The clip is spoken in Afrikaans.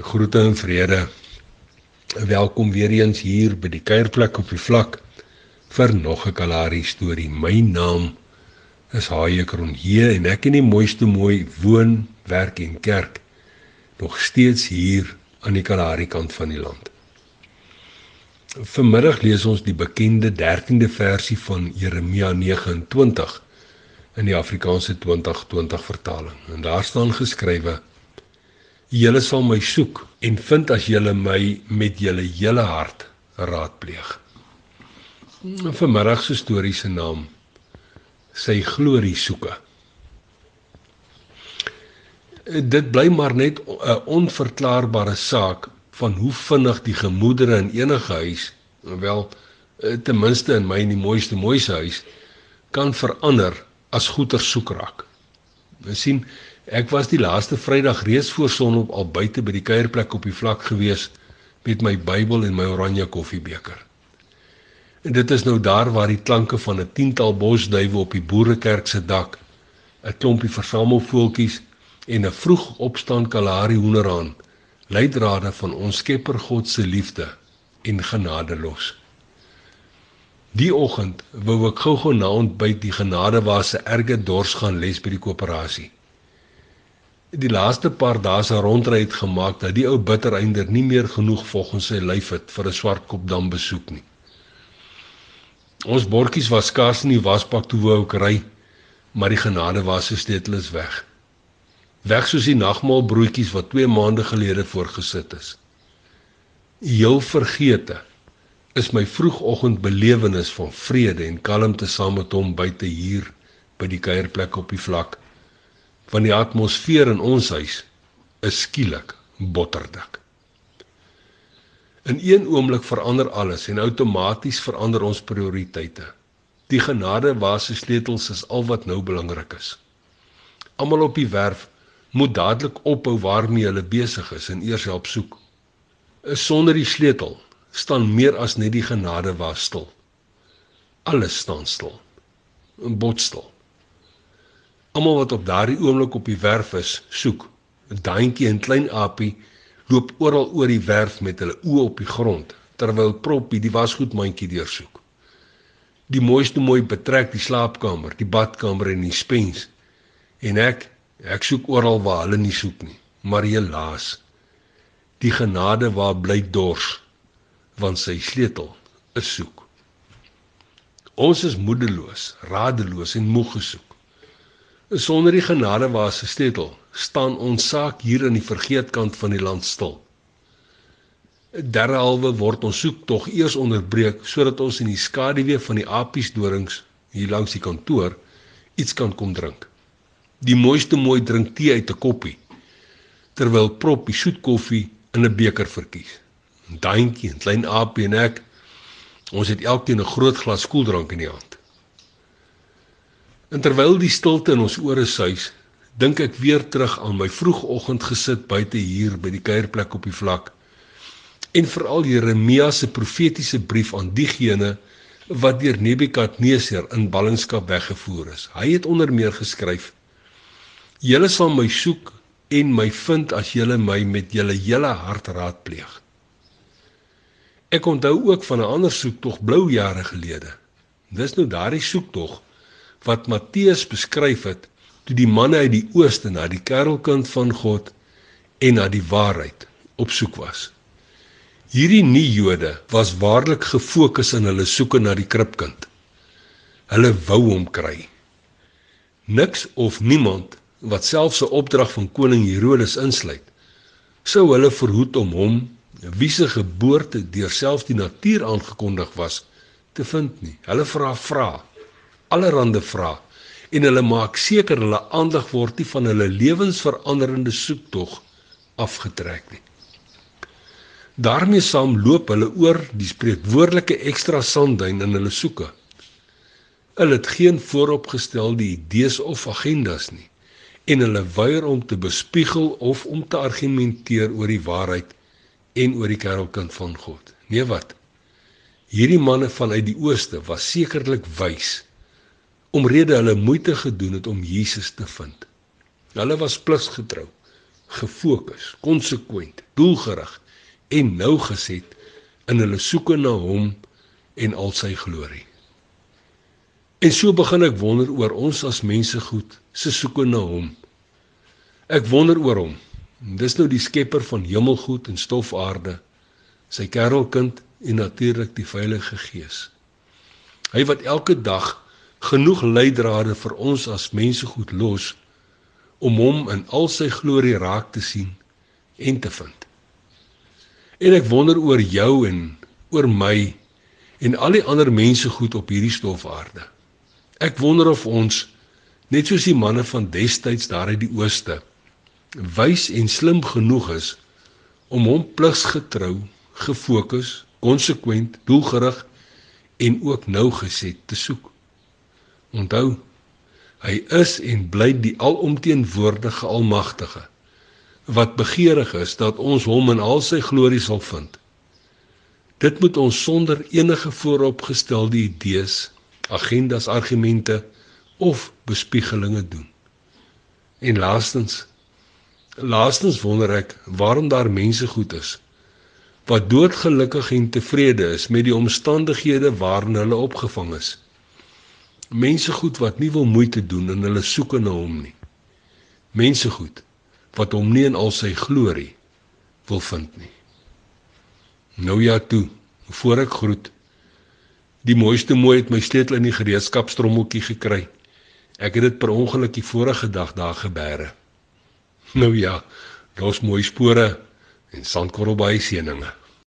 Groete en vrede. Welkom weer eens hier by die kuierplek op die vlak vir nog 'n Kalahari storie. My naam is Haie Kronje en ek in die mooiste mooi woon, werk en kerk nog steeds hier aan die Kalahari kant van die land. Vanmiddag lees ons die bekende 13de versie van Jeremia 29 in die Afrikaanse 2020 vertaling. En daar staan geskrywe: Julle sal my soek en vind as julle my met julle hele hart raadpleeg. Vanmiddag se storie se naam sy glorie soeke. Dit bly maar net 'n onverklaarbare saak van hoe vinnig die gemoedere in enige huis, wel ten minste in my in die mooiste mooiste huis, kan verander as goeie soek raak. Ons sien Ek was die laaste Vrydag reeds voor sonop al buite by die kuierplek op die vlak gewees met my Bybel en my oranje koffiebeker. En dit is nou daar waar die klanke van 'n tiental bosduwe op die boerekerk se dak, 'n klompie versamelvoeltjies en 'n vroeg opstaan Kalahari hoenderhaan leidrade van ons Skepper God se liefde en genade los. Die oggend wou ek gou-gou na ontbyt die genade waar se erge dors gaan les by die koöperasie die laaste paar dae se rondry het gemaak dat die ou bittereinder nie meer genoeg volgens sy lyf het vir 'n swartkop dam besoek nie. Ons bordjies was skaars in die wasbak toe wou ek ry, maar die genade was se sleutel is weg. Weg soos die nagmaal broodjies wat 2 maande gelede voorgesit is. Heel vergeete is my vroegoggend belewenis van vrede en kalmte saam met hom buite hier by die kuierplek op die vlak want die atmosfeer in ons huis is skielik botterdik. In een oomblik verander alles en outomaties verander ons prioriteite. Die genade waar se sleutels is al wat nou belangrik is. Almal op die werf moet dadelik ophou waarmee hulle besig is en eers help soek. Is sonder die sleutel staan meer as net die genade waar stil. Alles staan stil. 'n Botstil. Almal wat op daardie oomblik op die werf is, soek. 'n Daantjie en klein Apie loop oral oor die werf met hulle oë op die grond terwyl Proppie die wasgoedmandjie deursoek. Die mooiste mooi betrek die slaapkamer, die badkamer en die spens. En ek, ek soek oral waar hulle nie soek nie. Maar helaas, die genade waar bly dors, want sy sleutel is soek. Ons is moedeloos, radeloos en moeg gesoek. Sonder die genade waar se sleutel staan ons saak hier in die vergeetkant van die land stil. Derhalwe word ons soek tog eers onderbreek sodat ons in die skaduwee van die apies dorings hier langs die kantoor iets kan kom drink. Die mooiste mooi drink tee uit 'n koppie terwyl prop die soet koffie in 'n beker verkies. Daantjie en klein apie en ek ons het elkeen 'n groot glas koeldrank in die hand. En terwyl die stilte in ons ore suis, dink ek weer terug aan my vroegoggend gesit buite hier by die kuierplek op die vlak. En veral Jeremia se profetiese brief aan diegene wat deur Nebukadneser in ballingskap weggevoer is. Hy het onder meer geskryf: Julle sal my soek en my vind as julle my met julle hele hart raadpleeg. Ek onthou ook van 'n ander soektog blou jare gelede. Dis nou daardie soektog wat Matteus beskryf het toe die manne uit die ooste na die kerkelkind van God en na die waarheid op soek was. Hierdie nuwe Jode was waarlik gefokus in hulle soeke na die kribkind. Hulle wou hom kry. Niks of niemand wat selfs 'n opdrag van koning Herodes insluit, sou hulle verhoed om hom, wie se geboorte deur selfs die natuur aangekondig was, te vind nie. Hulle vra vra allerlei vrae en hulle maak seker hulle aandag word nie van hulle lewensveranderende soektog afgetrek nie. daarmee saam loop hulle oor die spreekwoordelike ekstra sandduin in hulle soeke. Hulle het geen vooropgestelde idees of agendas nie en hulle weier om te bespiegel of om te argumenteer oor die waarheid en oor die kerkkind van God. Nee wat? Hierdie manne vanuit die ooste was sekerlik wys omrede hulle moeite gedoen het om Jesus te vind. Hulle was pligsgetrou, gefokus, konsekwent, doelgerig en nougeset in hulle soeke na hom en al sy glorie. En so begin ek wonder oor ons as mense goed se soeke na hom. Ek wonder oor hom. Dis nou die skepper van hemelgoed en stofaarde, sy kerelkind en natuurlik die Heilige Gees. Hy wat elke dag genoeg leidrade vir ons as mense goed los om hom in al sy glorie raak te sien en te vind. En ek wonder oor jou en oor my en al die ander mense goed op hierdie stofaarde. Ek wonder of ons net soos die manne van destyds daar uit die ooste wys en slim genoeg is om hom pligsgetrou, gefokus, konsekwent, doelgerig en ook nougeset te soek. Onthou, hy is en bly die alomteenwoordige Almagtige wat begeerig is dat ons hom in al sy glorie sal vind. Dit moet ons sonder enige vooropgestelde idees, agendas, argumente of bespiegelinge doen. En laastens laastens wonder ek waarom daar mense goed is wat doodgelukkig en tevrede is met die omstandighede waarin hulle opgevang is. Mense goed wat nie wil moeite doen en hulle soek na hom nie. Mense goed wat hom nie in al sy glorie wil vind nie. Nou ja toe, voor ek groet. Die mooiste mooi het my sleutel in die gereedskapstrommeltjie gekry. Ek het dit per ongeluk die vorige dag daar gebeere. Nou ja, daar's mooi spore en sandkorrel baie seëninge.